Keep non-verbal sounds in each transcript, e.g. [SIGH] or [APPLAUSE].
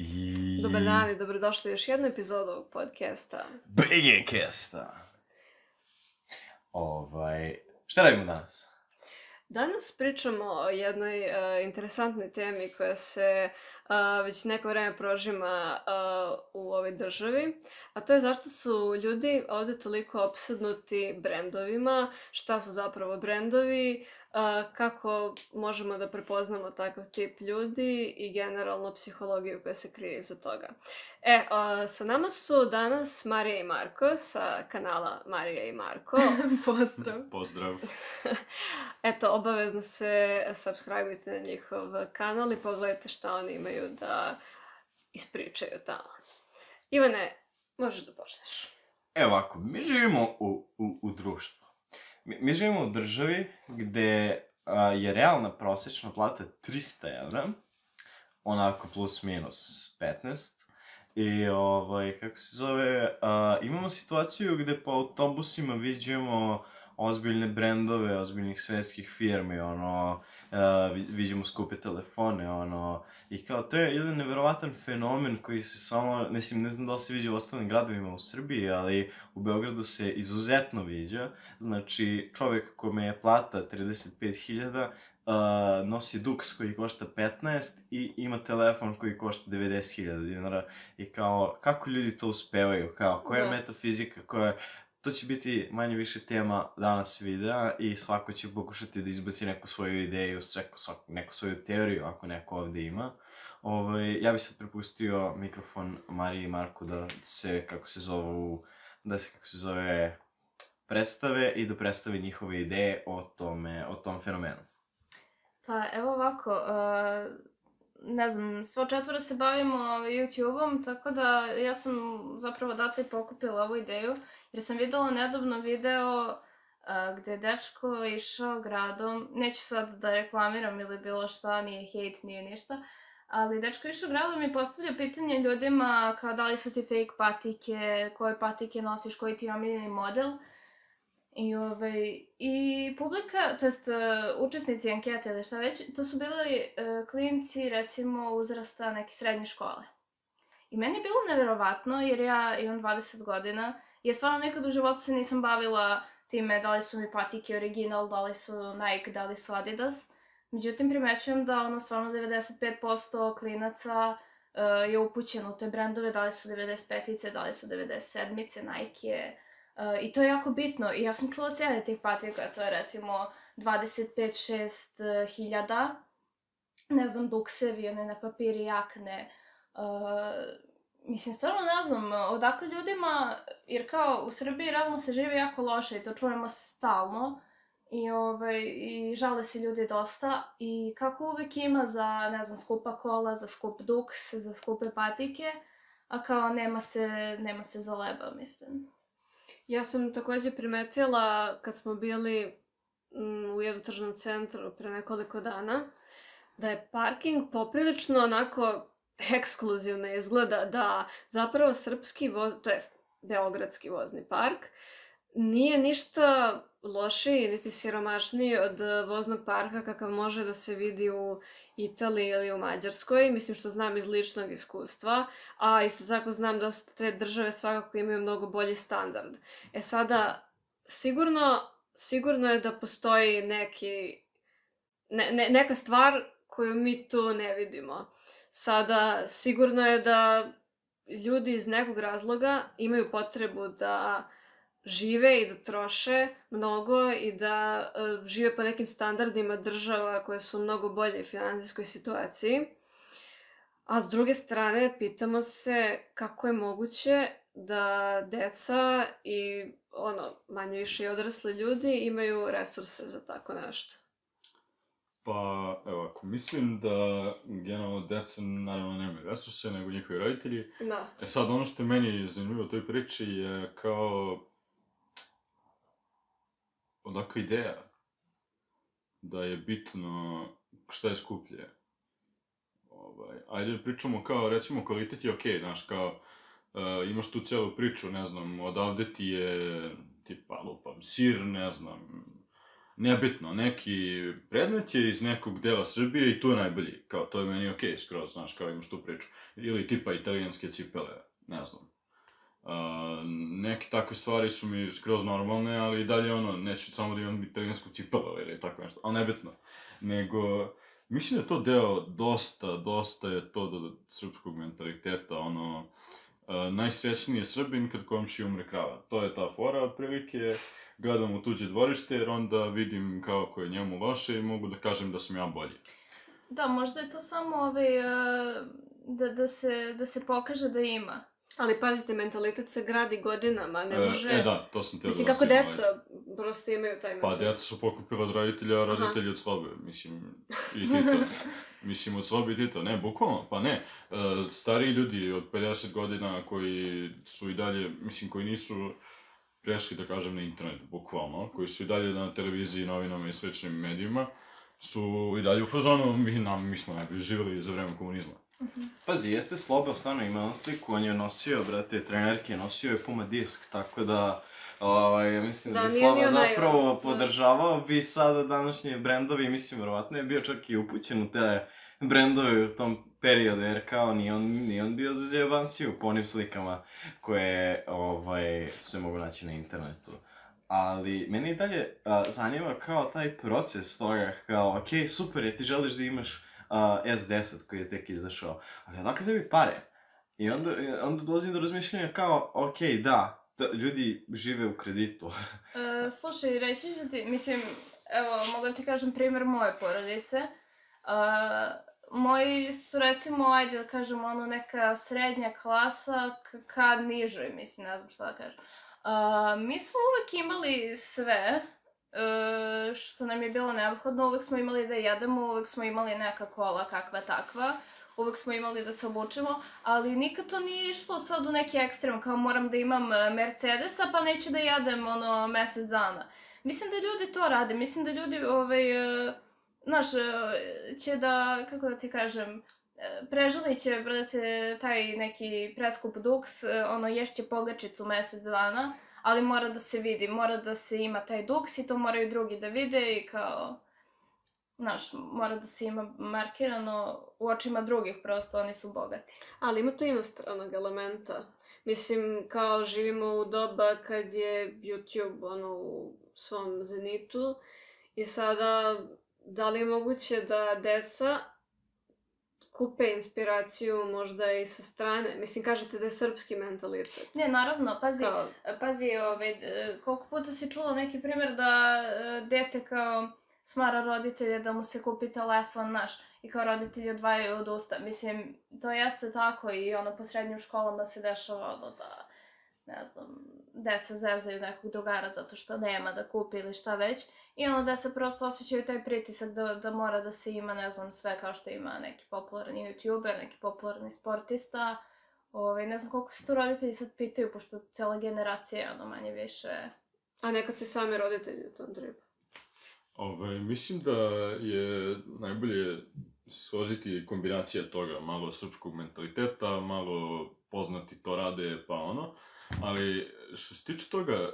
I... Dobar dan i dobrodošli u još jednu epizodu ovog podcasta. Bigencasta. Ovaj, šta radimo danas? Danas pričamo o jednoj uh, interesantnoj temi koja se uh, već neko vreme prožima u ovoj državi, a to je zašto su ljudi ovde toliko opsednuti brendovima, šta su zapravo brendovi, kako možemo da prepoznamo takav tip ljudi i generalno psihologiju koja se krije iza toga. E, sa nama su danas Marija i Marko sa kanala Marija i Marko. [LAUGHS] Pozdrav. Pozdrav. [LAUGHS] Eto, obavezno se subscribe-ujte na njihov kanal i pogledajte šta oni imaju da ispričaju tamo. Ivane, možeš da počneš. Evo ovako, mi živimo u, u, u društvu. Mi, mi živimo u državi gde a, je realna prosječna plata 300 evra, onako plus minus 15. I ovaj, kako se zove, a, imamo situaciju gde po autobusima viđemo ozbiljne brendove, ozbiljnih svetskih firmi, ono, uh, viđemo skupe telefone, ono, i kao, to je jedan neverovatan fenomen koji se samo, mislim, ne znam da li se viđa u ostalim gradovima u Srbiji, ali u Beogradu se izuzetno viđa, znači, čovjek kome je plata 35.000, uh, nosi Dux koji košta 15 i ima telefon koji košta 90.000 dinara. I kao, kako ljudi to uspevaju, kao, koja je metafizika, koja je, to će biti manje više tema danas videa i svako će pokušati da izbaci neku svoju ideju, neku, svaku, neku svoju teoriju ako neko ovdje ima. Ovaj, ja bih sad prepustio mikrofon Mariji i Marku da se, kako se zovu, da se, kako se zove, predstave i da predstave njihove ideje o tome, o tom fenomenu. Pa evo ovako, uh, ne znam, svo četvora se bavimo ovaj, YouTube-om, tako da ja sam zapravo data i pokupila ovu ideju, jer sam videla nedobno video uh, gde je dečko išao gradom, neću sad da reklamiram ili bilo šta, nije hejt, nije ništa, ali dečko išao gradom i postavlja pitanje ljudima kao da li su ti fake patike, koje patike nosiš, koji ti je omiljeni model. I, ovaj, I publika, to jest uh, učesnici ankete ili šta već, to su bili e, uh, klinci recimo uzrasta neke srednje škole. I meni je bilo neverovatno jer ja imam 20 godina i ja stvarno nikad u životu se nisam bavila time da li su mi patike original, da li su Nike, da li su Adidas. Međutim, primećujem da ono stvarno 95% klinaca uh, je upućeno u te brendove, da li su 95-ice, da li su 97-ice, Nike, Uh, I to je jako bitno. I ja sam čula cijene tih patika, to je recimo 25-6 hiljada. Ne znam, duksevi, one na papiri jakne. Uh, mislim, stvarno ne znam, odakle ljudima, jer kao u Srbiji realno se živi jako loše i to čujemo stalno. I, ovaj, I žale se ljudi dosta. I kako uvek ima za, ne znam, skupa kola, za skup duks, za skupe patike, a kao nema se, nema se za leba, mislim. Ja sam također primetila kad smo bili mm, u jednom tržnom centru pre nekoliko dana, da je parking poprilično onako ekskluzivno izgleda, da zapravo srpski voz, to jest beogradski vozni park, nije ništa lošiji ti siromašniji od e, voznog parka kakav može da se vidi u Italiji ili u Mađarskoj, mislim što znam iz ličnog iskustva, a isto tako znam da te države svakako imaju mnogo bolji standard. E sada, sigurno, sigurno je da postoji neki, ne, ne, neka stvar koju mi tu ne vidimo. Sada, sigurno je da ljudi iz nekog razloga imaju potrebu da žive i da troše mnogo i da uh, žive po nekim standardima država koje su mnogo bolje u finansijskoj situaciji. A s druge strane, pitamo se kako je moguće da deca i ono, manje više i odrasli ljudi imaju resurse za tako nešto. Pa, evo, ako mislim da generalno deca naravno nemaju resurse, nego njihovi roditelji. Da. E sad, ono što je meni zanimljivo u toj priči je kao... Odakle ideja da je bitno šta je skuplje. Ovaj, ajde pričamo kao, recimo, kvalitet je okej, okay, znaš, kao, uh, imaš tu celu priču, ne znam, odavde ti je, tipa, lupam, sir, ne znam, nebitno, neki predmet je iz nekog dela Srbije i tu je najbolji. Kao, to je meni okej, okay, skroz, znaš, kao imaš tu priču. Ili tipa italijanske cipele, ne znam. Uh, neke takve stvari su mi skroz normalne, ali i dalje ono, neću samo da imam italijansku cipelu ili tako nešto, ali nebitno. Nego, mislim da to deo dosta, dosta je to do srpskog mentaliteta, ono, uh, najsrećniji je Srbin kad komši umre krava. To je ta fora, otprilike, gledam u tuđe dvorište, jer onda vidim kao ko je njemu loše i mogu da kažem da sam ja bolji. Da, možda je to samo ovaj, uh, da, da, se, da se pokaže da ima. Ali pazite, mentalitet se gradi godinama, ne može... E, e da, to sam teo Mislim, kako deca prosto imaju taj Pa, mentalitet. djeca su pokupila od roditelja, a roditelji od slobe, mislim, i Tito. [LAUGHS] mislim, od slobe i Tito, ne, bukvalno, pa ne. Uh, stariji ljudi od 50 godina koji su i dalje, mislim, koji nisu prešli, da kažem, na internet, bukvalno, koji su i dalje na televiziji, novinama i sličnim medijima, su i dalje u fazonu, mi, nam, mi smo najbolje živjeli za vreme komunizma. Pazi, jeste Slobo stvarno ima on sliku, on je nosio, brate, trenerke, nosio je Puma disk, tako da, ovaj, mislim da, Da, bi naj- zapravo da. podržavao bi sada današnje brendovi, mislim, verovatno je bio čak i upućen u te brendove u tom periodu, jer kao nije on, nije on bio za zjebanciju po onim slikama koje ovaj, se mogu naći na internetu. Ali mene i dalje a, zanima kao taj proces toga, kao, ok, super je, ti želiš da imaš uh, S10 koji je tek izašao, ali odakle da bi pare? I onda, onda dolazim do razmišljanja kao, ok, da, da, ljudi žive u kreditu. E, [LAUGHS] slušaj, reći ću ti, mislim, evo, mogu ti kažem primjer moje porodice. E, moji su recimo, ajde da kažem, ono neka srednja klasa ka nižoj, mislim, ne znam šta da kažem. E, mi smo uvek imali sve e, što nam je bilo neophodno, uvek smo imali da jedemo, uvek smo imali neka kola kakva takva, uvek smo imali da se obučemo, ali nikad to nije išlo sad u neki ekstrem, kao moram da imam e, Mercedesa, pa neću da jedem ono mesec dana. Mislim da ljudi to rade, mislim da ljudi, ovaj, e, znaš, e, će da, kako da ti kažem, e, će, brate, taj neki preskup duks, e, ono, ješće pogačicu mesec dana, ali mora da se vidi, mora da se ima taj duks i to moraju drugi da vide i kao, znaš, mora da se ima markirano u očima drugih, prosto oni su bogati. Ali ima tu inostranog elementa. Mislim, kao živimo u doba kad je YouTube ono, u svom zenitu i sada da li je moguće da deca kupe inspiraciju možda i sa strane? Mislim, kažete da je srpski mentalitet. Ne, naravno, pazi, Kao, pazi, ovaj, e, koliko puta si čula neki primjer da e, dete kao smara roditelje da mu se kupi telefon, naš, i kao roditelji odvajaju od usta. Mislim, to jeste tako i ono po srednjim školama se dešava ono da, ne znam, deca zezaju nekog drugara zato što nema da kupi ili šta već. I ono deca prosto osjećaju taj pritisak da, da mora da se ima, ne znam, sve kao što ima neki popularni youtuber, neki popularni sportista. Ovaj, ne znam koliko se tu roditelji sad pitaju, pošto cijela generacija je ono manje više... a nekad su i sami roditelji u tom tripu. Ove, mislim da je najbolje složiti kombinacija toga, malo srpskog mentaliteta, malo poznati to rade, pa ono. Ali što se tiče toga,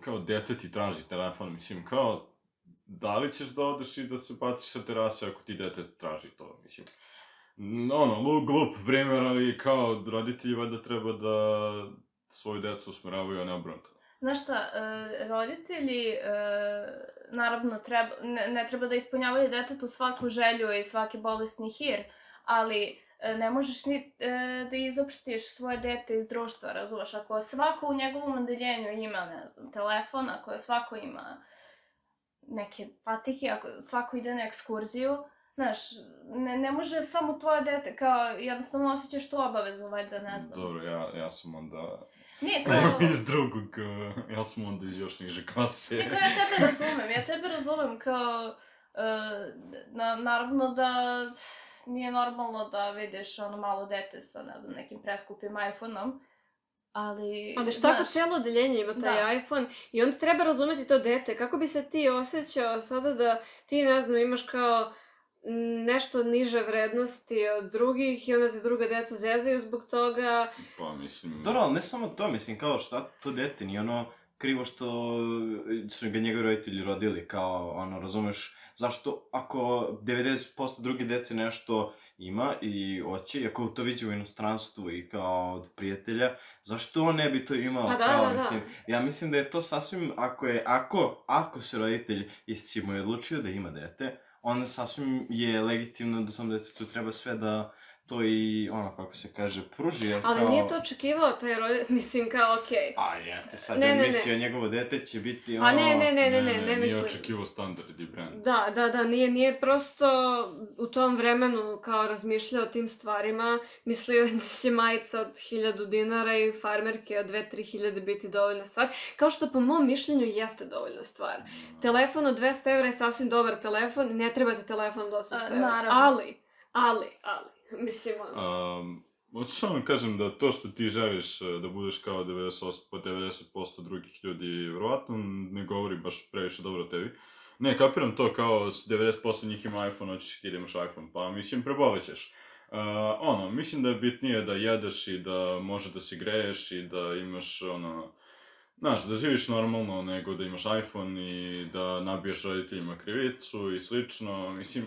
kao dete ti traži telefon, mislim, kao, da li ćeš da odeš i da se baciš sa terase ako ti dete traži to, mislim. No, Ono, glup primjer, ali kao roditelji valjda treba da svoju decu usmeravaju, a ne obrnuto. Znaš šta, e, roditelji, e, naravno, treba, ne, ne treba da ispunjavaju detetu svaku želju i svaki bolesni hir, ali ne možeš ni e, da izopštiš svoje dete iz društva, razumeš? Ako svako u njegovom odeljenju ima, ne znam, telefon, ako svako ima neke patike, ako svako ide na ekskurziju, znaš, ne, ne može samo tvoje dete, kao jednostavno osjećaš tu obavezu, valjda, ne znam. Dobro, ja, ja sam onda Nije [LAUGHS] kao... iz drugog, uh, ja sam onda iz još niže klase. Ne, kao ja tebe razumem, ja tebe razumem kao, uh, na, naravno da nije normalno da vidiš ono malo dete sa, ne znam, nekim preskupim iPhone-om, ali... Ali šta ako cijelo odeljenje ima taj Da. iPhone i onda treba razumeti to dete. Kako bi se ti osjećao sada da ti, ne znam, imaš kao nešto niže vrednosti od drugih i onda te druga deca zezaju zbog toga. Pa mislim... Dobro, ali ne samo to, mislim, kao šta to dete, ni ono, krivo što su ga njegovi roditelji rodili, kao, ono, razumeš, zašto ako 90% druge dece nešto ima i hoće, i ako to viđe u inostranstvu i kao od prijatelja, zašto on ne bi to imao? Pa da, kao, da, da. Mislim, ja mislim da je to sasvim, ako je, ako, ako se roditelj iscimo je odlučio da ima dete, onda sasvim je legitimno da tom detetu treba sve da to i, ono, kako se kaže, pruži, jer Ali kao... nije to očekivao taj roditelj, [LAUGHS] mislim kao okej. A jeste, sad Ne, je ne, ne. mislio njegovo dete će biti ono... A ne, ne, ne, ne, ne, ne nije mislim. očekivao standard i brand. Da, da, da, nije, nije prosto u tom vremenu kao razmišljao o tim stvarima, mislio je da će majica od 1000 dinara i farmerke od 2-3 hiljade biti dovoljna stvar, kao što po mom mišljenju jeste dovoljna stvar. Telefon od 200 evra je sasvim dobar telefon, ne treba ti telefon od 800 A, evra, naravno. ali, ali, ali, [LAUGHS] mislim ono... Um, hoću samo kažem da to što ti želiš e, da budeš kao 98, 90% drugih ljudi, vjerovatno ne govori baš previše dobro o tebi. Ne, kapiram to kao 90% njih ima iPhone, hoćeš ti da imaš iPhone, pa mislim prebolit ćeš. Uh, ono, mislim da je bitnije da jedeš i da može da se greješ i da imaš ono, Znaš, da živiš normalno nego da imaš iPhone i da nabiješ roditeljima krivicu i slično, mislim,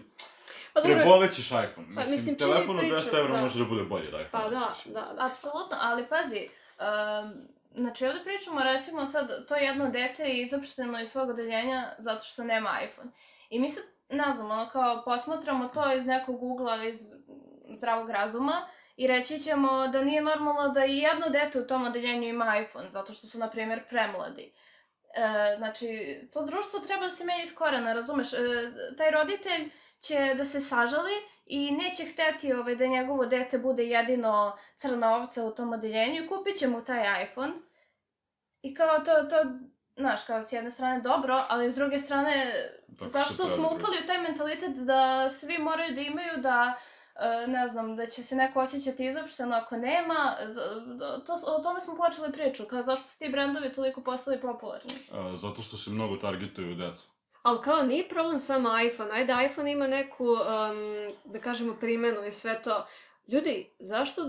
Pa dobro, prebolit ćeš iPhone. Mislim, mislim, čim telefon od pričam, 200 evra da. može da bude bolji od iPhone. pa da, mislim. da, da. Apsolutno, ali pazi, um, znači ovdje pričamo recimo sad, to jedno dete je izopšteno iz svog odeljenja zato što nema iPhone. I mi sad, ne znam, ono kao posmatramo to iz nekog ugla, iz zdravog razuma i reći ćemo da nije normalno da i jedno dete u tom odeljenju ima iPhone, zato što su, na primjer, premladi. E, znači, to društvo treba da se menja iz korena, razumeš? E, taj roditelj će da se sažali i neće hteti ovaj, da njegovo dete bude jedino crna ovca u tom odeljenju i kupit će mu taj iPhone. I kao to, to, znaš, kao s jedne strane dobro, ali s druge strane, Tako zašto smo upali u taj mentalitet da svi moraju da imaju da e, ne znam, da će se neko osjećati izopšteno ako nema, to, o tome smo počeli priču, kao zašto su ti brendovi toliko postali popularni. A, zato što se mnogo targetuju deca. Ali kao nije problem samo iPhone, ajde iPhone ima neku, um, da kažemo, primjenu i sve to. Ljudi, zašto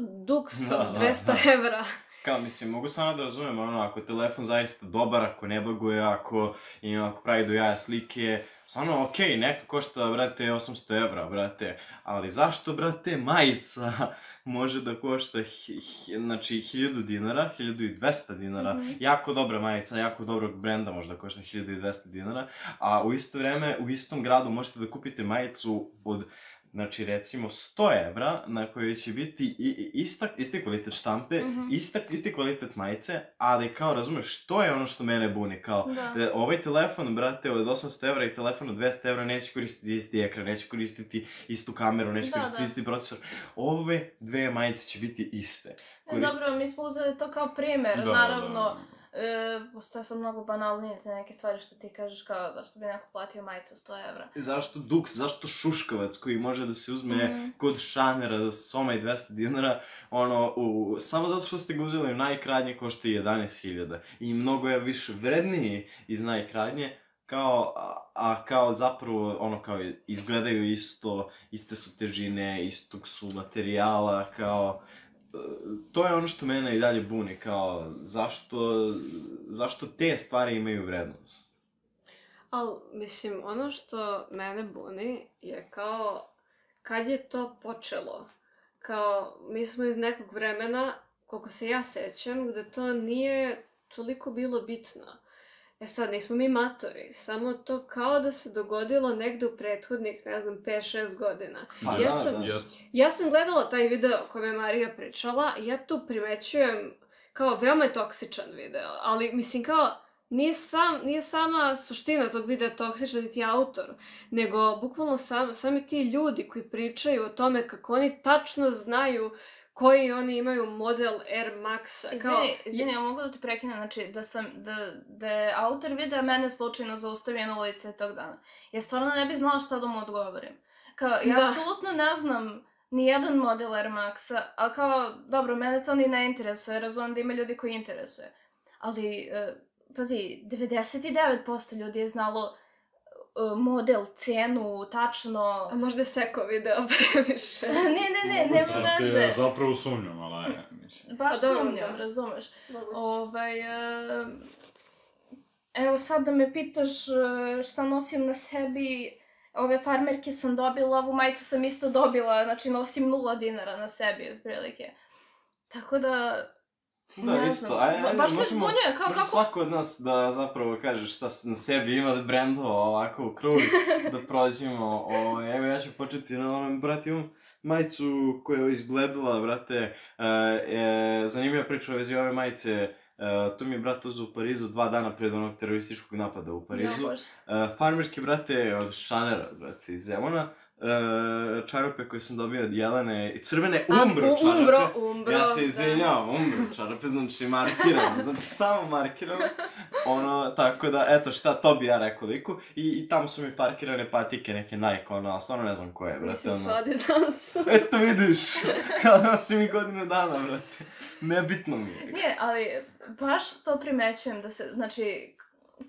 Da, od da, 200 da. evra? Kao, mislim, mogu stvarno da razumem, ono, ako je telefon zaista dobar, ako ne baguje, ako, ima, ako pravi do jaja slike, stvarno, okej, okay, neka košta, brate, 800 evra, brate, ali zašto, brate, majica [LAUGHS] može da košta, hi, hi, znači, 1000 dinara, 1200 dinara, Mhm. jako dobra majica, jako dobrog brenda može da košta 1200 dinara, a u isto vreme, u istom gradu možete da kupite majicu od Znači, recimo, 100 evra na kojoj će biti i, i ista, isti kvalitet štampe, Mhm. ista, isti kvalitet majice, ali kao, razumeš, to je ono što mene buni, kao, Da. e, ovaj telefon, brate, od 800 evra i telefon od 200 evra neće koristiti isti ekran, neće koristiti istu kameru, neće Da, koristiti da. isti procesor. Ove dve majice će biti iste. E, Korist- Dobro, mi smo uzeli to kao primjer, Da, naravno. da. E, postoje sad mnogo banalnije te neke stvari što ti kažeš kao zašto bi neko platio majicu 100 evra. Zašto Dux, zašto Šuškavac koji može da se uzme Mhm. kod šanera za soma i 200 dinara, ono, u, samo zato što ste ga uzeli najkradnje košta i 11.000 i mnogo je više vredniji iz najkradnje, kao, a, a kao zapravo, ono, kao izgledaju isto, iste su težine, istog su materijala, kao, to je ono što mene i dalje buni, kao, zašto, zašto te stvari imaju vrednost? Al, mislim, ono što mene buni je kao, kad je to počelo? Kao, mi smo iz nekog vremena, koliko se ja sećam, gde to nije toliko bilo bitno. E sad, nismo mi matori, samo to kao da se dogodilo negde u prethodnih, ne znam, 5-6 godina. Pa ja, da, sam, da. Ja sam gledala taj video o kojem je Marija pričala i ja tu primećujem kao veoma je toksičan video, ali mislim kao nije, sam, nije sama suština tog videa toksična niti autor, nego bukvalno sam, sami ti ljudi koji pričaju o tome kako oni tačno znaju koji oni imaju model Air Maxa. Izvini, izvini, ja mogu da te prekinem, znači da sam, da, da je autor videa mene slučajno zaustavio na ulici tog dana. Ja stvarno ne bi znala šta da mu odgovorim. Kao, ja Da. apsolutno ne znam ni jedan model Air Maxa, a kao, dobro, mene to ni ne interesuje, razumijem da ima ljudi koji interesuje. Ali, uh, pazi, 99% ljudi je znalo model, cenu, tačno... A možda je seko video [LAUGHS] previše. ne, ne, ne, Moguće, ti veze. je zapravo sumnjam, ali ajde, mislim. Baš Pa sumnjam, da. razumeš. Ovaj, e, evo sad da me pitaš e, šta nosim na sebi, ove farmerke sam dobila, ovu majicu sam isto dobila, znači nosim nula dinara na sebi, otprilike. Tako da, Da, ne isto. znam, Ajde, ba- ajde, baš me zbunjuje, kao kako... svako od nas da zapravo kaže šta na sebi ima brendova ovako u krug, [LAUGHS] da prođemo. O, evo ja ću početi na onom, brate, imam majicu koja je izbledila, brate. E, e, zanimljiva priča vezi ove majice. E, to mi je brat uzeo u Parizu dva dana pred onog terorističkog napada u Parizu. Ja. Uh, farmerski, brate, od Šanera, brate, iz Zemuna. Uh, čarape koje sam dobio od Jelene, i crvene A, umbro čarape. umbro, umbro, Ja se da. izvinjavam, umbro čarape, znači markirano, znači samo markirano. Ono, tako da, eto šta, to bi ja rekao liku. I, i tamo su mi parkirane patike, neke Nike, ono, ali stvarno ne znam koje, brate, Mislim, ono. su Adidas. [LAUGHS] Eto vidiš, [LAUGHS] kao nosim i godinu dana, brate. Nebitno mi je. Nije, ali baš to primećujem da se, znači,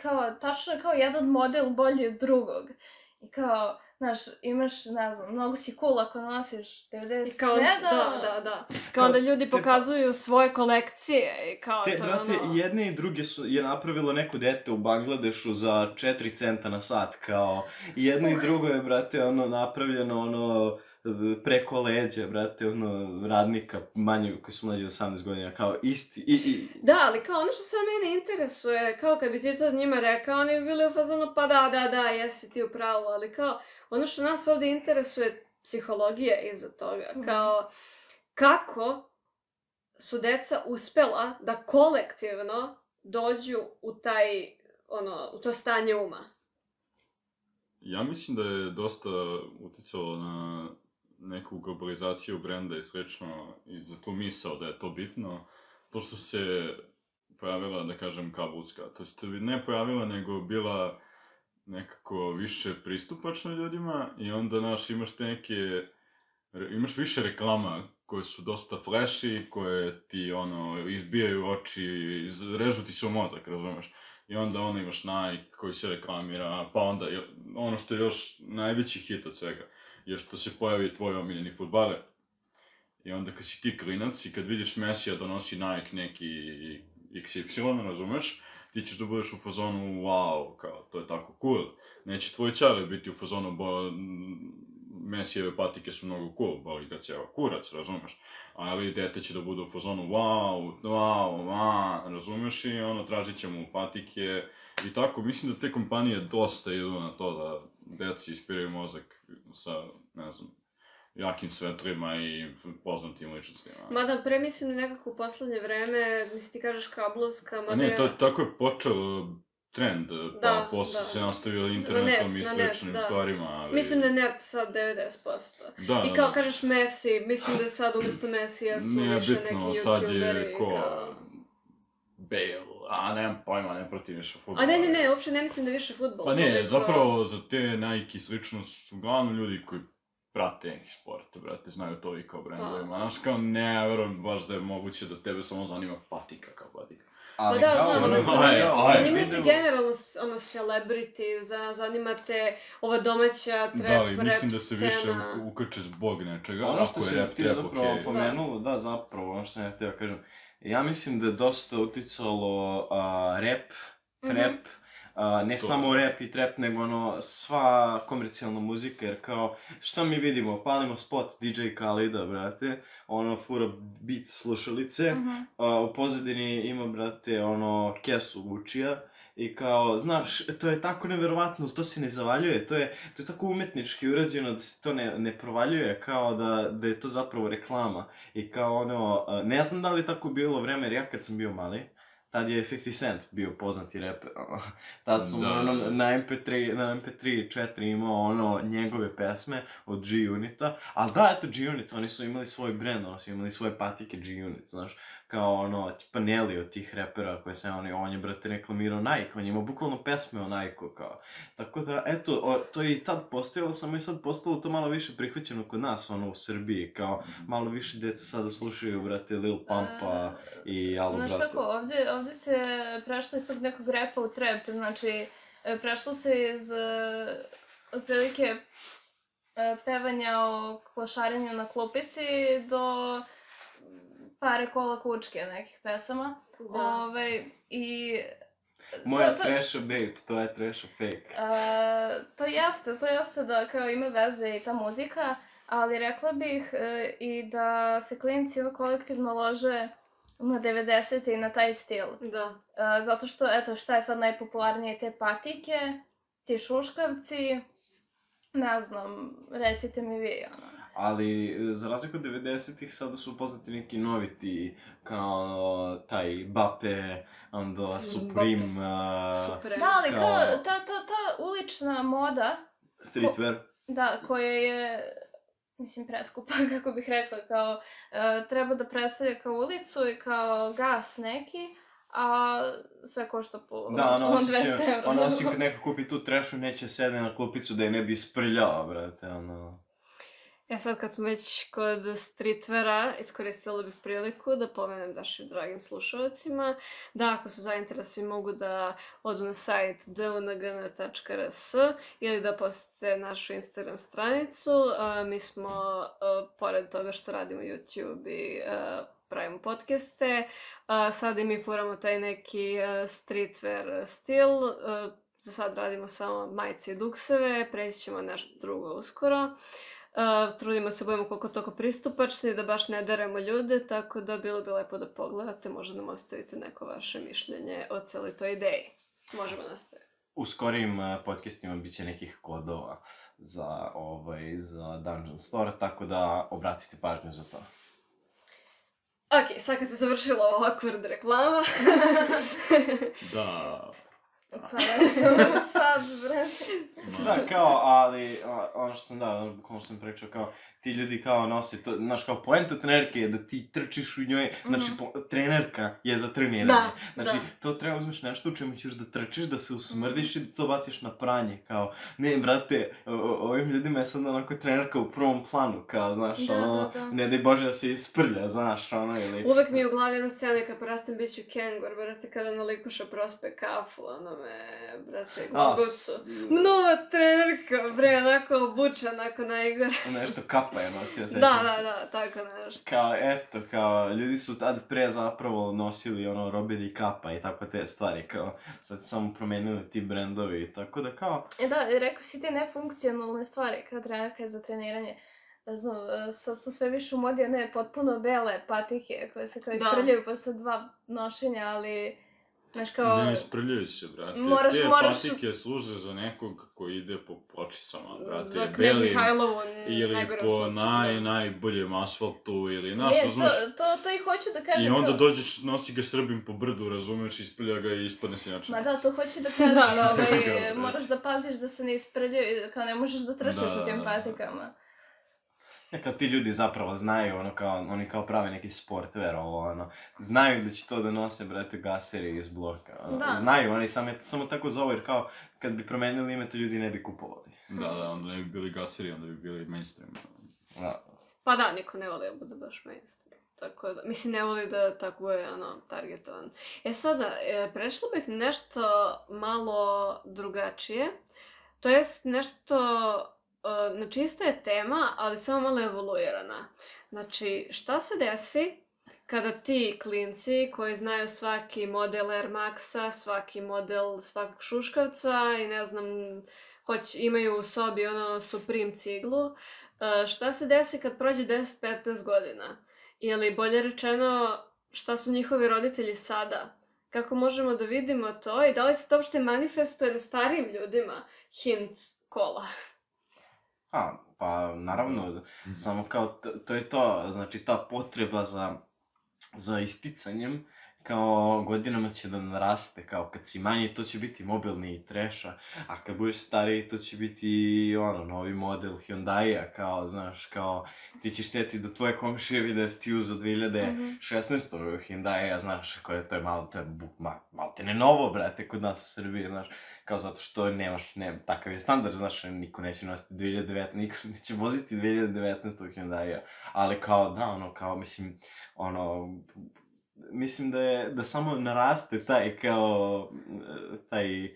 kao, tačno kao jedan model bolji od drugog. I kao, znaš, imaš, ne znam, mnogo si cool ako nosiš 97. I kao, da, da, da. Kao Kao, onda ljudi te- pokazuju svoje kolekcije i kao Te, to je brate, ono... i jedne i druge su, je napravilo neko dete u Bangladešu za 4 centa na sat, kao, i jedno i drugo je, brate, ono, napravljeno, ono, preko leđa, brate, ono, radnika manje, koji su mlađi od 18 godina, kao, isti, i, i, Da, ali kao ono što sad mene interesuje, kao kad bi ti to njima rekao, oni bi bili u fazonu, pa da, da, da, jesi ti u pravu, ali kao, ono što nas ovdje interesuje, psihologija iza toga, Mhm. kao, kako su deca uspela da kolektivno dođu u taj, ono, u to stanje uma. Ja mislim da je dosta uticalo na neku globalizaciju brenda i slično i za tu misao da je to bitno. To što se pojavila, da kažem, kabulska. To jest ne pojavila, nego bila nekako više pristupačna ljudima i onda, naš, imaš te neke... Imaš više reklama koje su dosta flashy, koje ti, ono, izbijaju oči, iz, režu ti se u mozak, razumeš? I onda ono imaš Nike koji se reklamira, pa onda ono što je još najveći hit od svega je što se pojavi tvoj omiljeni futbaler. I onda kad si ti klinac i kad vidiš Mesija donosi Nike neki XY, razumeš, ti ćeš da budeš u fazonu wow, kao to je tako cool. Neće tvoj čale biti u fazonu bo Mesijeve patike su mnogo cool, boli ga ceo kurac, razumeš? Ali dete će da bude u fazonu wow, wow, wow, razumeš? I ono, tražit će mu patike i tako. Mislim da te kompanije dosta idu na to da deci ispiraju mozak sa, ne znam, jakim svetrima i poznatim ličnostima. Mada pre mislim nekako u poslednje vreme, mislim ti kažeš kablovska, mada ne, to, tako je počeo trend, pa Da, posle da. se nastavio Na internetom net, i net, sličnim da. stvarima, ali... Mislim da je net sad 90%. Da, I kao da. kažeš Messi, mislim da sad umjesto Messija su Nije više bitno, neki sad youtuberi. je ko... Kao... Bale, a nemam pojma, ne protiv više futbola. A ne, ne, ne, uopće ne mislim da više futbol. Pa ne, zapravo za te Nike slično su uglavnom ljudi koji prate neki sport, brate, znaju to i kao brendovima. Znaš, kao ne, verujem baš da je moguće da tebe samo zanima patika kao patika. Ali Pa da, znam, ono, ono, zanima- vidimo- generalno ono celebrity, za, zanima te ova domaća trap, da, ali rap mislim da se više scena. uk- ukače zbog nečega, Ono što ako je si rap ti zapravo okej. pomenuo, da. zapravo, ono što sam ja htio kažem. Ja mislim da je dosta uticalo a, rap, trap, a, ne To. samo rap i trap, nego ono, sva komercijalna muzika, jer kao, šta mi vidimo, palimo spot DJ Khalida, brate, ono, fura beat slušalice, Mhm. a, u pozadini ima, brate, ono, kesu Gucci-a, I kao, znaš, to je tako neverovatno, to se ne zavaljuje, to je, to je tako umetnički urađeno da se to ne, ne provaljuje, kao da, da je to zapravo reklama. I kao ono, ne znam da li je tako bilo vreme, jer ja kad sam bio mali, tad je 50 Cent bio poznati reper, ono. Tad su Da, ono, na MP3, na MP3 4 imao ono njegove pesme od G-Unita, ali da, eto G-Unit, oni su imali svoj brand, oni su imali svoje patike G-Unit, znaš, kao ono, tipa Nelly od tih repera koje se oni, on je, brate, reklamirao Nike, on je imao bukvalno pesme o Nike-u, kao. Tako da, eto, o, to je i tad postojalo, samo je sad postalo to malo više prihvaćeno kod nas, ono, u Srbiji, kao, malo više djeca sada slušaju, brate, Lil Pumpa i Alo, Znaš brate. kako, ovdje, ovdje se prešlo iz tog nekog repa u trap, znači e, prešlo se iz e, otprilike e, pevanja o klošarenju na klupici do pare kola kučke nekih pesama. Da. Ove, I Moja to- trasha babe, to je trasha fake. Uh, to jeste, to jeste da kao ima veze i ta muzika, ali rekla bih e, i da se klinci kolektivno lože na 90. i na taj stil. Da. E, zato što, eto, šta je sad najpopularnije, te patike, ti šuškavci, ne znam, recite mi vi, ono. Ali, za razliku od 90-ih, sada su poznati neki novi ti, kao ono, taj Bape, onda Supreme, uh, Super. Da, ali Kao- kao, ta, ta, ta ulična moda, streetwear. da, koja je, mislim, preskupa, [LAUGHS] kako bih rekla, kao, e, treba da predstavlja kao ulicu i kao gas neki, a sve košta po Da, ono on osjeća, 200 evra. ono osjeća kad neko kupi tu trešu, neće sede na klupicu da je ne bi isprljao, brate, ono. E sad kad smo već kod streetvera, iskoristila bih priliku da pomenem našim dragim slušalcima da ako su zainteresovani mogu da odu na sajt dungn.rs ili da posete našu Instagram stranicu. E, mi smo, e, pored toga što radimo YouTube i e, pravimo podcaste, sad i mi furamo taj neki streetwear stil. Za sad radimo samo majice i dukseve, preći ćemo na nešto drugo uskoro. Uh, trudimo se budemo koliko toliko pristupačni, da baš ne deremo ljude, tako da bilo bi lepo da pogledate, možda nam ostavite neko vaše mišljenje o celoj toj ideji. Možemo nastaviti. U skorijim uh, podcastima bit će nekih kodova za, ovaj, za Dungeon Store, tako da obratite pažnju za to. Ok, sad kad se završila ova awkward reklama, [LAUGHS] [LAUGHS] [LAUGHS] Da. Pa ne sad, bre. Da, kao, ali, ono što sam da, ono, bukvalno što sam pričao, kao, ti ljudi kao nose to, znaš, kao, poenta trenerke je da ti trčiš u njoj, znači, po, trenerka je za treniranje. Da, znači, da. to treba uzmeš nešto u čemu ćeš da trčiš, da se usmrdiš i da to baciš na pranje, kao, ne, brate, o, ovim ljudima je sad onako trenerka u prvom planu, kao, znaš, Da, ono, da, da. ne daj Bože da se isprlja, znaš, ono, ili... uvek mi je u glavi jedna scena kad porastem bit ću kengur, brate, kada na likuša prospe kafu, ono me, brate, A, glavucu. s- Nova trenerka, bre, onako obuča, onako najgore. [LAUGHS] nešto kapa je nosio, sećam Da, se. da, da, tako nešto. Kao, eto, kao, ljudi su tad pre zapravo nosili ono robili kapa i tako te stvari, kao, sad su samo promenili ti brendovi, tako da kao, E da, rekao si te nefunkcionalne stvari, kao trenerka za treniranje. Ne znam, e, sad su sve više u modi one potpuno bele patike koje se kao Da. isprljaju posle dva nošenja, ali, znaš kao... Ne isprljaju se, brate. Moraš- Te moraš- patike služe za nekog ko ide po počisama, brate. Za Knez belim, Mihajlovu Ili po slučaju. naj, najboljem asfaltu, ili, znaš, Ne, razumeš, to, to, to i hoću da kažem. I onda kao- dođeš, nosi ga Srbim po brdu, razumeš, isprlja ga i ispadne se jače. Ma da, to hoću da [LAUGHS] kažem, Da, da, ovaj, moraš da paziš da se ne isprljaju, kao ne možeš da trčiš Da, u tim da, da. E, kao ti ljudi zapravo znaju, ono, kao, oni kao prave neki sportwear, ovo, ono, znaju da će to da nose, brate, gaseri iz bloka, ono, Da. znaju, oni samo, samo tako zovu, jer kao, kad bi promenili ime, to ljudi ne bi kupovali. Da, da, [LAUGHS] onda ne bi bili gaseri, onda bi bili mainstream. Da. Pa da, niko ne voli da bude baš mainstream. Tako da, mislim, ne voli da tako bude, ono, targetovan. E sada, e, prešla bih nešto malo drugačije. To jest nešto, Eh, znači ista je tema, ali samo malo evoluirana. Znači, šta se desi kada ti klinci koji znaju svaki model Air Maxa, svaki model svakog šuškavca i ne znam, hoć, imaju u sobi ono Supreme ciglu, eh, šta se desi kad prođe 10-15 godina? Ili bolje rečeno, šta su njihovi roditelji sada? Kako možemo da vidimo to i da li se to uopšte manifestuje na starijim ljudima? Hint kola. A, pa naravno, samo kao, to je to, znači ta potreba za, za isticanjem, kao godinama će da naraste, kao kad si manji to će biti mobilni i treša, a kad budeš stariji to će biti ono, novi model Hyundai-a, kao, znaš, kao, ti ćeš teti do tvoje komšije vide da si ti uzo 2016. Hyundai-a, znaš, koje to je malo, to je bu, ma, malo te ne novo, brate, kod nas u Srbiji, znaš, kao zato što nemaš, ne, takav je standard, znaš, niko neće nositi 2019, niko neće voziti 2019. Hyundai-a, ali kao, da, ono, kao, mislim, ono, mislim da je, da samo naraste taj, kao, taj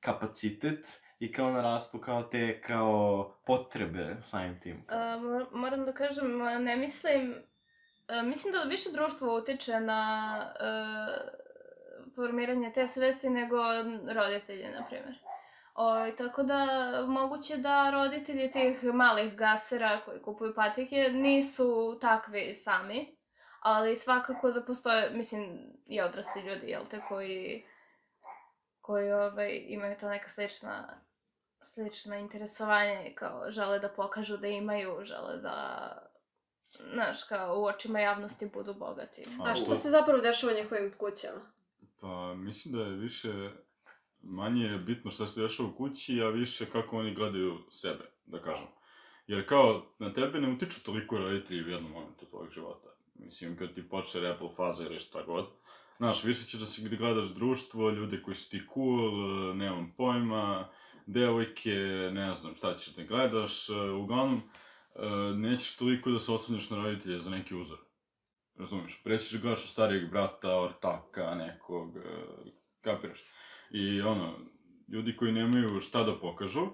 kapacitet i kao narastu kao te, kao, potrebe samim tim. Uh, moram da kažem, ne mislim... uh, mislim da više društvo utiče na uh, formiranje te svesti nego roditelji, na primjer. O, tako da moguće da roditelji tih malih gasera koji kupuju patike nisu takvi sami, ali svakako da postoje, mislim, i odrasli ljudi, jel te, koji, koji ovaj, imaju to neka slična slična interesovanja i kao žele da pokažu da imaju, žele da znaš, kao u očima javnosti budu bogati. A što se zapravo dešava u njihovim kućama? Pa, mislim da je više, manje je bitno šta se dešava u kući, a više kako oni gledaju sebe, da kažem. Jer kao, na tebe ne utiču toliko roditelji u jednom momentu tvojeg života. Mislim, kad ti počne repel faza ili šta god. Znaš, više ćeš da se gledaš društvo, ljude koji su ti cool, nemam pojma, devojke, ne znam šta ćeš da gledaš, e, uglavnom, e, nećeš toliko da se osvrneš na roditelje za neki uzor. Razumiješ? Prećeš da gledaš starijeg brata, ortaka, nekog, e, kapiraš? I ono, ljudi koji nemaju šta da pokažu,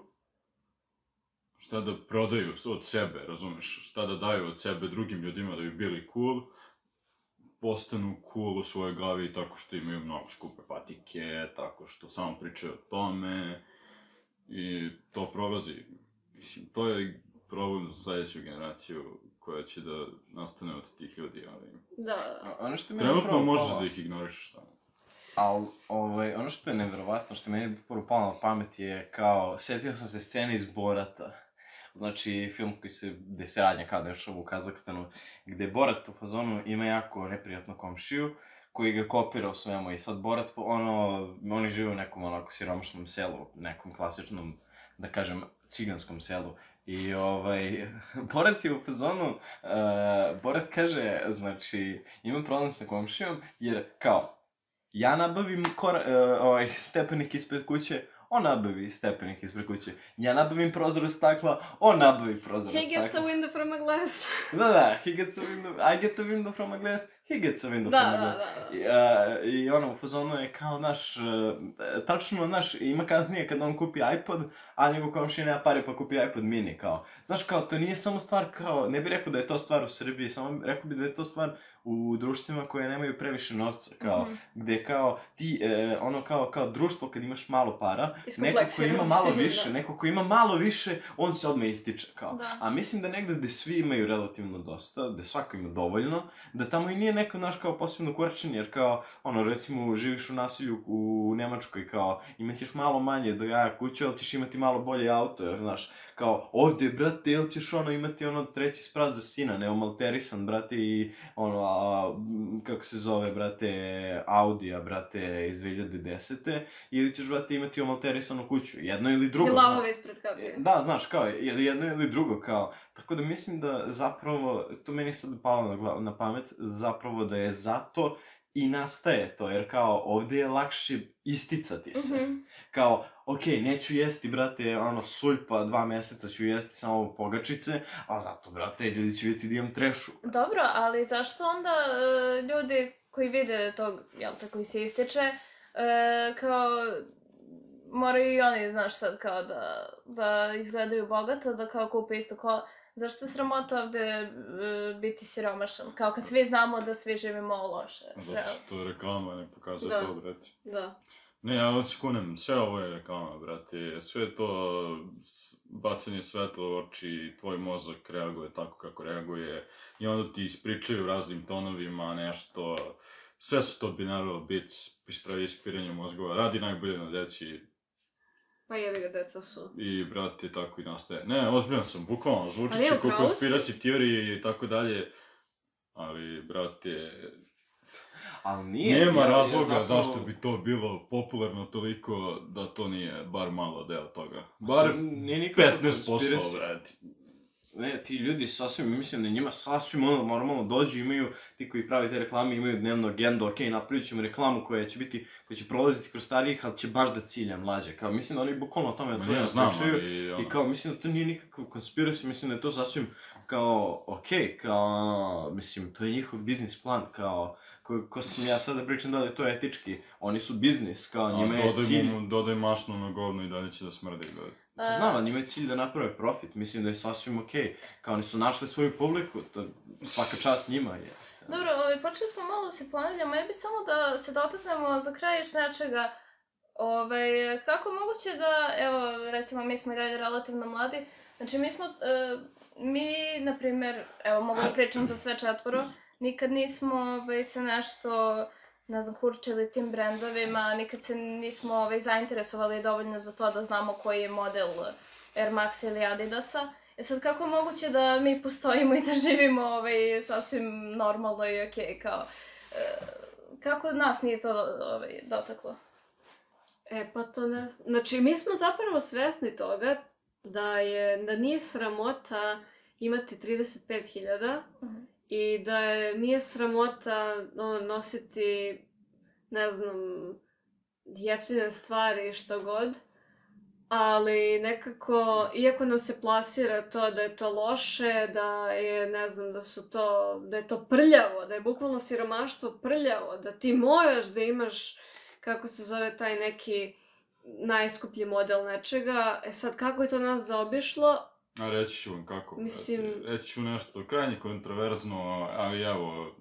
šta da prodaju od sebe, razumeš? Šta da daju od sebe drugim ljudima da bi bili cool, postanu cool u svojoj glavi tako što imaju mnogo skupe patike, tako što samo pričaju o tome i to prolazi. Mislim, to je problem za sledeću generaciju koja će da nastane od tih ljudi, ali... Da, da. A- Ono što mi je Trenutno možeš da ih ignorišeš samo. Ali, ovaj, ono što je nevjerovatno, što mi je prvo palo na pamet je kao, sjetio sam se scene iz Borata. Znači, film koji se, gde se radnja kao dešava u Kazahstanu, gde Borat u fazonu ima jako neprijatnu komšiju, koji ga kopira u svemu i sad Borat, ono, oni žive u nekom onako siromašnom selu, nekom klasičnom, da kažem, ciganskom selu. I ovaj, [LAUGHS] Borat je u fazonu, uh, Borat kaže, znači, imam problem sa komšijom, jer kao, ja nabavim kor, uh, ovaj, stepenik ispred kuće, on nabavi stepenik ispred kuće. Ja nabavim prozor od stakla, on nabavi prozor od He gets a stakla. window from a glass. [LAUGHS] Da, da, he gets a window, I get a window from a glass, he gets a window da, from a da, glass. da, da. I, a, I ono, u fazonu je kao, naš, uh, tačno, naš, ima kasnije kad on kupi iPod, a njegov komšija nema pare pa kupi iPod mini, kao. Znaš, kao, to nije samo stvar, kao, ne bih rekao da je to stvar u Srbiji, samo rekao bih da je to stvar u društvima koje nemaju previše novca, kao, Mhm. gde kao ti, e, ono kao, kao društvo kad imaš malo para, neko ko ima malo da. više, neko ko ima malo više, on se odmah ističe, kao. Da. A mislim da negde gde svi imaju relativno dosta, gde svako ima dovoljno, da tamo i nije neko, naš, kao posebno kuračen, jer kao, ono, recimo, živiš u nasilju u Nemačkoj, kao, imaćeš malo manje do jaja kuću, ali ćeš imati malo bolje auto, jer, znaš, kao, ovde, brate, jel ćeš, ono, imati, ono, treći sprat za sina, neomalterisan, brate, i, ono, a, kako se zove, brate, Audija, brate, iz 2010. Ili ćeš, brate, imati omalterisanu kuću, jedno ili drugo. I znaš. lavove ispred kapije. Da, znaš, kao, ili jedno ili drugo, kao. Tako da mislim da zapravo, to meni sad palo na, glav, na pamet, zapravo da je zato i nastaje to, jer kao ovde je lakše isticati se. Mhm. Kao, okej, neću jesti, brate, ono, sulj, pa dva meseca ću jesti samo pogačice, a zato, brate, ljudi će vidjeti da imam trešu. Dobro, ali zašto onda e, ljudi koji vide tog, jel te, koji se ističe, e, kao moraju i oni, znaš sad, kao da, da izgledaju bogato, da kao kupe isto kola. Zašto je sramota ovde e, biti siromašan? Kao kad svi znamo da svi živimo loše. Zato što reklama ne pokazuje Da. to, brate. Da. Ne, ja vam se kunem, sve ovo je reklama, brate. Sve to bacanje svetla u oči, tvoj mozak reaguje tako kako reaguje. I onda ti ispričaju raznim tonovima nešto. Sve su to binarova bit, ispravi ispiranje mozgova. Radi najbolje na deci Pa jevi ga, deca su. i, brate, tako i nastaje. Ne, ozbiljan sam, bukvalno, zvuči će kao pravo si. konspiracy teorije i tako dalje. Ali, brate, Ali nije... Nema ja- razloga zapravo- zašto bi to bilo popularno toliko da to nije bar malo deo toga. Bar To nije nikakva 15%, konspiracija. Ne, ti ljudi sasvim, mislim da njima sasvim ono normalno dođu, imaju, ti koji pravi te reklame imaju dnevnu agendu, ok, napravit ćemo reklamu koja će biti, koja će prolaziti kroz starijih, ali će baš da cilja mlađe. Kao, mislim da oni bukvalno o tome to ne, znam, pričaju. ali... ono, I kao, mislim da to nije nikakva konspiracija, mislim da je to sasvim kao, okej, kao, mislim, to je njihov biznis plan, kao, ko, ko sam ja sada pričam da li je to etički, oni su biznis, kao, njima je dodaj cilj, mu, dodaj mašnu na govno i dalje će da smrdi, brate. E, Znam, ali njima je cilj da naprave profit, mislim da je sasvim okej, kao, oni su našli svoju publiku, to svaka čast njima je. Dobro, ovaj, počeli smo malo da se ponavljamo, ja bi samo da se dotaknemo za kraj još nečega. Ovaj, kako moguće da, evo, recimo, mi smo i dalje relativno mladi, znači mi smo, uh, mi, na primjer, evo, mogu da pričam za sve četvoro, nikad nismo ovaj, se nešto, ne znam, kurčili tim brendovima, nikad se nismo ovaj, zainteresovali dovoljno za to da znamo koji je model Air Max ili Adidasa. E sad, kako je moguće da mi postojimo i da živimo ovaj, sasvim normalno i okej, okay, kao... E, kako nas nije to ovaj, dotaklo? E, pa to ne. Znači, mi smo zapravo svesni toga da je, da nije sramota imati 35.000 uh -huh i da je, nije sramota ono, nositi, ne znam, jeftine stvari, što god ali nekako, iako nam se plasira to da je to loše, da je, ne znam, da su to, da je to prljavo, da je bukvalno siromaštvo prljavo, da ti moraš da imaš, kako se zove taj neki najskuplji model nečega, e sad kako je to nas zaobišlo, A reći ću vam kako, Mislim- brate. Reći ću nešto krajnje kontroverzno, ali evo,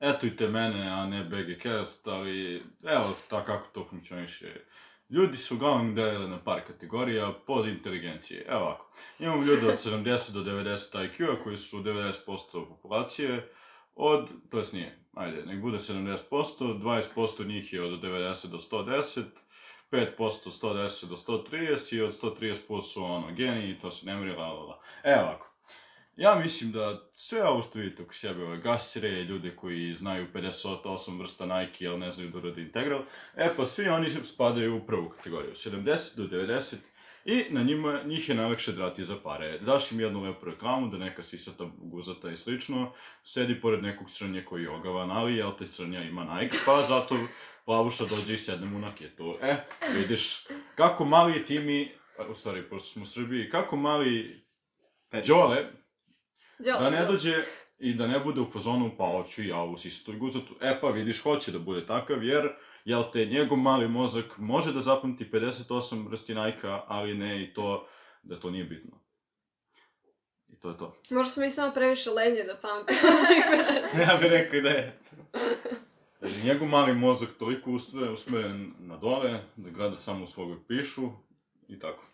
etujte mene, a ne BGCast, ali evo tako kako to funkcioniše. Ljudi su uglavnom delili na par kategorija pod inteligencije. Evo ovako, imamo ljude od 70 do 90 IQ-a koji su 90% populacije, od, to jest nije, ajde, nek bude 70%, 20% njih je od 90 do 110, 5% 110 do 130 i od 130% su ono geniji, to se ne mri, la la la. Evo ovako. Ja mislim da sve ovo što vidite oko sebe, ove gasire, ljude koji znaju 58 vrsta Nike, ali ne znaju da urade integral, e pa svi oni spadaju u prvu kategoriju, 70 do 90, i na njima, njih je najlakše drati za pare. Daš im jednu lepu reklamu, da neka sisata, guzata i slično, sedi pored nekog crnja koji je ogavan, ali jel te crnja ima Nike, pa zato plavuša dođe i sedne mu na ketu. E, vidiš, kako mali timi, u stvari, pošto smo u Srbiji, kako mali Perica. Đole, Đole, da ne Đole. dođe i da ne bude u fazonu, pa hoću i ja ovu sisatu i guzatu. E pa vidiš, hoće da bude takav, jer, jel te, njegov mali mozak može da zapamti 58 vrsti Nike-a, ali ne i to, da to nije bitno. I to je to. Možda smo i samo previše lenje da pamtimo. [LAUGHS] ja bih rekao da je. [LAUGHS] Jer njegov mali mozak toliko usmjeren usmeren na dole, da gleda samo u svogu pišu i tako.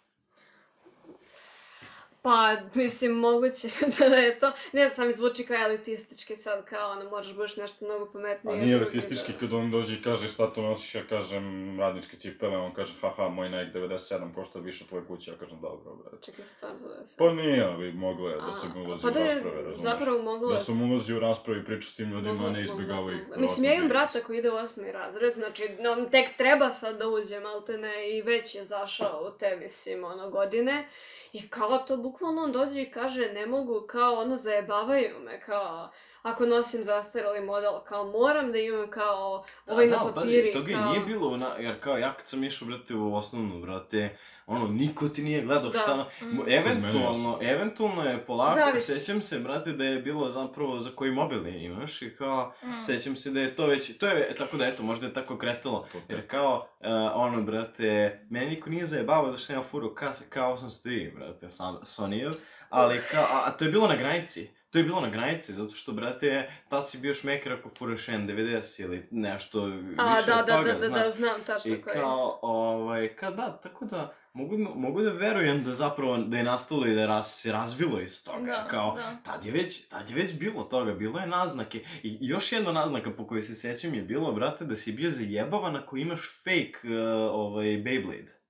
Pa, mislim, moguće [LAUGHS] da je to... Ne znam, mi zvuči kao elitistički sad, kao ono, moraš budeš nešto mnogo A pametnije. nije drugi elitistički da- kad on dođe i kaže šta to nosiš, ja kažem radničke cipele, on kaže haha, moj Nike 97 košta više od tvoje kuće, ja kažem dobro, brate. Čekaj, stvarno zove se. Pa nije, ali moglo je da se A, ulazi pa u rasprave, razumiješ? zapravo moglo Da se ulazi u raspravi i priča s tim ljudima, a Moglo- ne izbjegava ih. Mislim, ja imam brata koji ide u osmi razred, znači, on tek treba sad da uđe, maltene, i već je zašao u te, mislim, ono, godine. I kao to, bukvalno on dođe i kaže, ne mogu, kao, ono, zajebavaju me, kao, ako nosim zastarali model, kao, moram da imam, kao, ovaj na papiri, toga i kao... nije bilo, na, jer kao ja kad sam išao, brate, u osnovnu, brate, ono, niko ti nije gledao Da. šta, Mm. mm. eventualno, eventualno je polako, Zavisi. sećam se, brate, da je bilo zapravo za koji mobil imaš i kao, Mm. sećam se da je to već, to je, tako da, eto, možda je tako kretalo, jer kao, uh, ono, brate, meni niko nije zajebavao zašto ja furu ka, kao 803, brate, sam, Sony-ev, ali kao, a, a to je bilo na granici, To je bilo na granici, zato što, brate, tad si bio šmeker ako furaš N90 ili nešto A, više da, od da, toga, da, da, znaš. da, znam tačno I koji je. kao, ovaj, ka da, tako da, mogu, mogu da verujem da zapravo, da je nastalo i da je raz, se razvilo iz toga, Da, kao, da. tad je već, tad je već bilo toga, bilo je naznake. I još jedna naznaka po kojoj se sećam je bilo, brate, da si bio zajebavan ako imaš fake, uh, ovaj, Beyblade.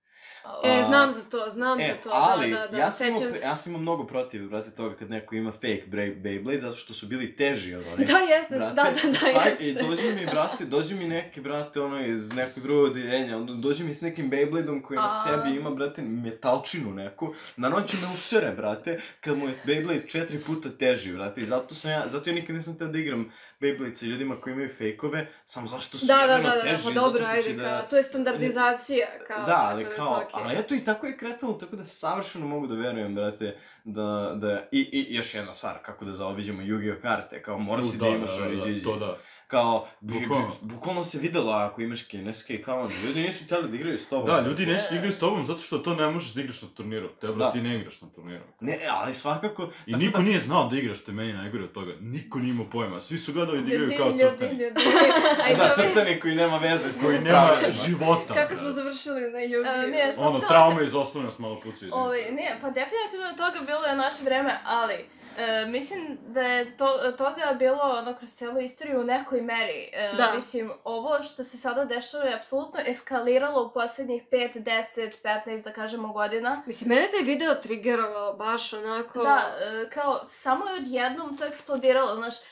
E, znam za to, znam E, za to, ali, da, da, da, ja, sam imao, sećam pre- se. ja sam imao mnogo protiv, brate, toga kad neko ima fake Bey- Beyblade, zato što su bili teži od onih. [LAUGHS] Da, jeste, da, da, da, sad, jeste. I dođe mi, brate, dođe mi neki, brate, ono, iz nekog drugog odeljenja, onda dođe mi s nekim Beybladeom koji na A. sebi ima, brate, metalčinu neku, na noći me usere, brate, kad mu je Beyblade četiri puta teži, brate, i zato sam ja, zato ja nikad nisam teo da igram Beyblade sa ljudima koji imaju fejkove, samo zašto su Da, da, jebeno da, da, teži, pa dobro, što ajde, će kao, da... to je standardizacija, kao, Da, ali da je kao, to okej. Ali eto i tako je kretalo, tako da savršeno mogu da verujem, brate, da, da, i, i još jedna stvar, kako da zaobiđemo Yu-Gi-Oh karte, kao mora si da, imaš da, Oriđiđi. to da. Kao, Bukvalno. bukvalno se videlo ako imaš kineske, kao, ono, ljudi nisu htjeli da igraju s tobom. Da, ljudi neće da igraju s tobom zato što to ne možeš da igraš na turniru. Tebe Da. ti ne igraš na turniru. Ne, ali svakako... I tako niko da- nije znao da igraš, što je meni najgore od toga. Niko nije imao pojma. Svi su gledali da igraju kao ljudi, crtani. ljudi. [LAUGHS] Da, crtani koji nema veze s Koji nema života. Kako smo završili na šta Ono, ste traume iz osnovne nas malo pucaju. Ovaj, ne, pa definitivno toga bilo je naše vreme, ali e, mislim da je to, toga bilo ono, kroz cijelu istoriju u nekoj meri. E, Da. Mislim, ovo što se sada dešava je apsolutno eskaliralo u posljednjih 5, 10, 15, da kažemo, godina. Mislim, mene taj video triggerovao baš onako... Da, e, kao, samo je odjednom to eksplodiralo, znaš, e,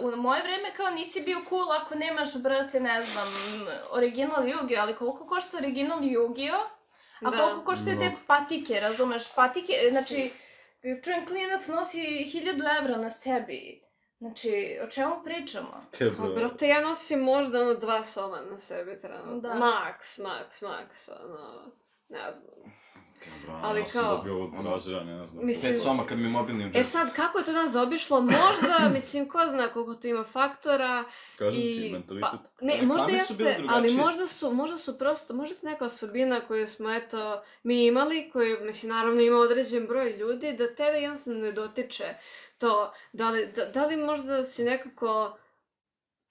u moje vreme kao nisi bio cool ako nemaš, brate, ne znam, original Yu-Gi-Oh, ali koliko košta original Yu-Gi-Oh? A Da. koliko koštaju te patike, razumeš? Patike, znači, čujem klinac nosi hiljadu evra na sebi. Znači, o čemu pričamo? Te, Kao, bro. brate, ja nosim možda ono dva soma na sebi trenutno. Da. Max, max, max, ono, ne znam. Ali ja sam kao- dobio ne znam. Mislim- Pet soma kad mi je mobilni E sad, kako je to nas zaobišlo? Možda, [LAUGHS] mislim, ko zna koliko to ima faktora. Kažem i, ti, mentalitet. Pa, ne, Reklame možda jeste, ali možda su, možda su prosto, možda je neka osobina koju smo, eto, mi imali, koju, mislim, naravno ima određen broj ljudi, da tebe jednostavno ne dotiče to, da li, da, da li možda si nekako,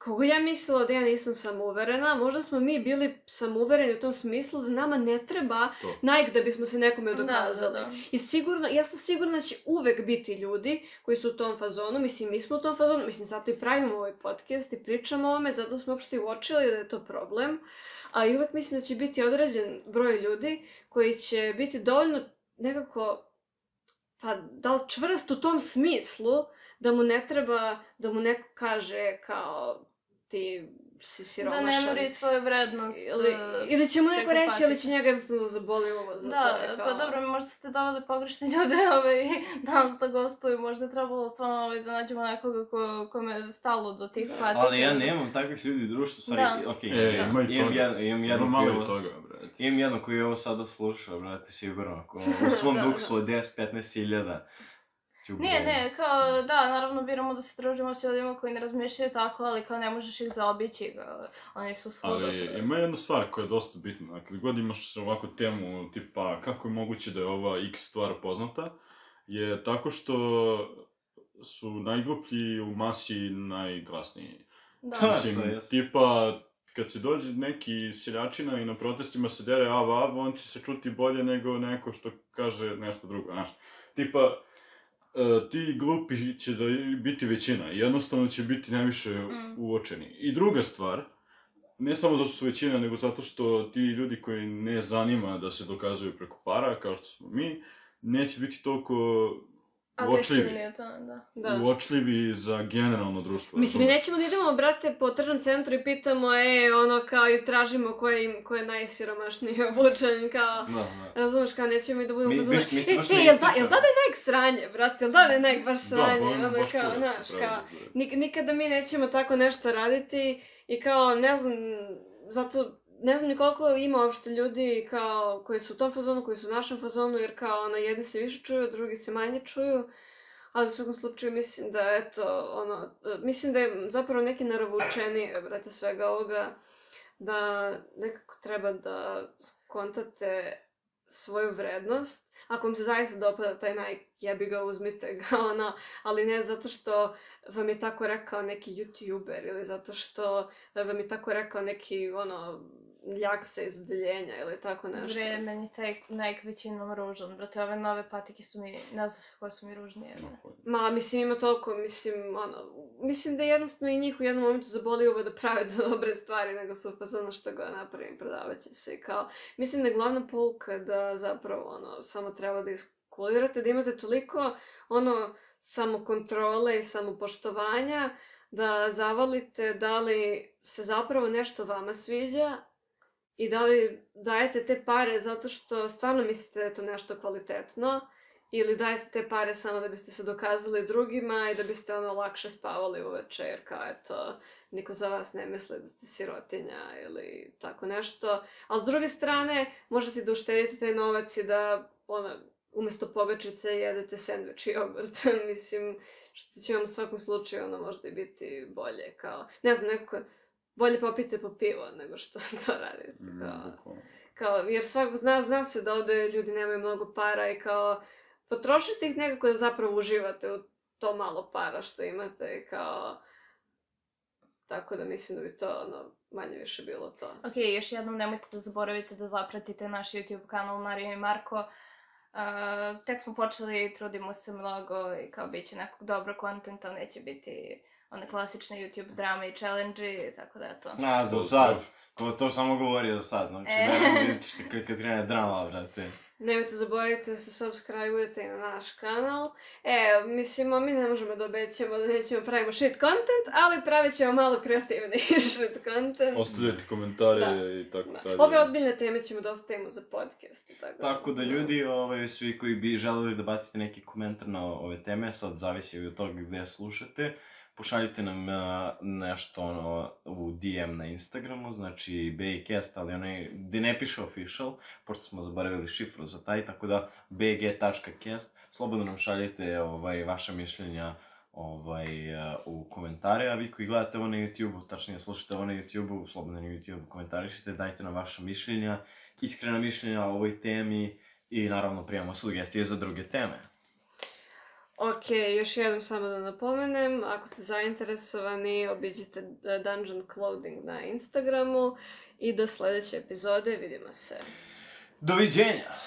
Kogo ja mislila da ja nisam samouverena, možda smo mi bili samouvereni u tom smislu da nama ne treba To. Nike da bismo se nekome Da, da, dokazali. da. I sigurno, ja sam sigurna da će uvek biti ljudi koji su u tom fazonu, mislim, mi smo u tom fazonu, mislim, zato i pravimo ovaj podcast i pričamo o ovome, zato smo uopšte i uočili da je to problem, a i uvek mislim da će biti određen broj ljudi koji će biti dovoljno nekako, pa da li čvrst u tom smislu, da mu ne treba, da mu neko kaže kao ti si Da siromašan. ne mori svoju vrednost. Ili, e, ili će mu neko reći, ali će njega jednostavno zaboli ovo za Da, to. je pa kao- dobro, možda ste doveli pogrešne ljude [LAUGHS] ovaj, danas da gostuju, možda je trebalo stvarno ovaj, da nađemo nekoga ko, kome je stalo do tih patika. Ali ja nemam takvih ljudi u društvu, stvari, Da. okej, E, da. ima i imam, toga. imam Ima jednu malo toga, brate. imam jednu koju ovo sada sluša, brate, sigurno, ako u svom [LAUGHS] Da, duksu od 10-15 hiljada. Nije, brojiti. ne, kao, da, naravno biramo da se družimo s ljudima koji ne razmišljaju tako, ali kao ne možeš ih zaobići, oni su svuda. Ali ima jedna stvar koja je dosta bitna. Kad god imaš ovakvu temu, tipa kako je moguće da je ova x stvar poznata, je tako što su najgluplji u masi najglasniji. Da. Ha. Mislim, to jest. tipa, kad se dođe neki seljačina i na protestima se dere av av, on će se čuti bolje nego neko što kaže nešto drugo, znaš. Tipa, e, ti glupi će da biti većina jednostavno će biti najviše Mm. uočeni. I druga stvar, ne samo zato što su većina, nego zato što ti ljudi koji ne zanima da se dokazuju preko para, kao što smo mi, neće biti toliko uočljivi. Da. Da. Uočljivi za generalno društvo. Mislim, mi nećemo da idemo, brate, po tržnom centru i pitamo, e, ono, kao, i tražimo ko je, im- ko je najsiromašniji [LAUGHS] obučen, kao, Da, da. razumeš, kao, nećemo i da budemo Mi- fazonu, mi- mi se e, e, jel da, jel da da je nek sranje, brate, jel da da je nek baš sranje, Da, ono, baš kao, znaš, kao, nik, nikada mi nećemo tako nešto raditi i kao, ne znam, zato, ne znam ni koliko ima uopšte ljudi kao, koji su u tom fazonu, koji su u našem fazonu, jer kao, ono, jedni se više čuju, drugi se manje čuju, ali u svakom slučaju mislim da, eto, ono, mislim da je zapravo neki naravučeni, brate, svega ovoga, da nekako treba da skontate svoju vrednost. Ako vam se zaista dopada taj Nike, jebi ga, uzmite ga, [LAUGHS] ono, ali ne zato što vam je tako rekao neki youtuber ili zato što vam je tako rekao neki, ono, ljak sa iz odeljenja ili tako nešto. Bre, meni taj Nike većinom ružan, brate, ove nove patike su mi, ne znam koje su mi ružnije. No, Ne. Ma, mislim, ima toliko, mislim, ono, mislim da jednostavno i njih u jednom momentu zaboli ovo da prave [LAUGHS] dobre stvari, nego su pa ono što ga napravim, prodavat će se kao, mislim da je glavna pouka da zapravo, ono, samo treba da iskulirate, da imate toliko, ono, samokontrole i samopoštovanja, da zavalite da li se zapravo nešto vama sviđa i da li dajete te pare zato što stvarno mislite da je to nešto kvalitetno, ili dajete te pare samo da biste se dokazali drugima i da biste ono lakše spavali uveče jer kao eto niko za vas ne misli da ste sirotinja ili tako nešto. Ali s druge strane možete da uštedite taj novac i da ono, umjesto pogačice jedete sandvič i jogurt. [LAUGHS] Mislim, što će vam u svakom slučaju ono možda i biti bolje, kao, ne znam, nekako, bolje popite po pivo nego što [LAUGHS] to radite. Mm, Kao, kao, jer svako zna, zna se da ovde ljudi nemaju mnogo para i kao, potrošite ih nekako da zapravo uživate u to malo para što imate i kao, tako da mislim da bi to ono, manje više bilo to. Ok, još jednom nemojte da zaboravite da zapratite naš YouTube kanal Mario i Marko. Uh, tek smo počeli, trudimo se mnogo i kao bit će nekog dobro kontenta, neće biti one klasične YouTube drame i challenge tako da eto. Na, za sad. Ko to samo govori za sad, znači, E. ne vidit ćete kad, kad krene drama, brate. Nemojte zaboraviti da se subscribe-ujete i na naš kanal. E, mislimo, mi ne možemo da obećamo da nećemo pravimo shit content, ali pravit ćemo malo kreativni [LAUGHS] shit content. Ostavljajte komentare Da. i tako Da. dalje. Ove ozbiljne teme ćemo da ostavimo za podcast i tako. Tako da ljudi, ovaj, svi koji bi želeli da bacite neki komentar na ove teme, sad zavisi od toga gde slušate, pošaljite nam uh, nešto ono, u DM na Instagramu, znači BGcast, ali onaj, gde ne piše official, pošto smo zaboravili šifru za taj, tako da bg.cast, slobodno nam šaljite ovaj, vaše mišljenja ovaj, uh, u komentare, a vi koji gledate ovo na YouTube-u, tačnije slušate ovo na YouTube-u, slobodno na YouTube komentarišite, dajte nam vaše mišljenja, iskrena mišljenja o ovoj temi i naravno primamo sugestije za druge teme. Ok, još jednom samo da napomenem, ako ste zainteresovani, obiđite Dungeon Clothing na Instagramu i do sljedeće epizode vidimo se. Doviđenja!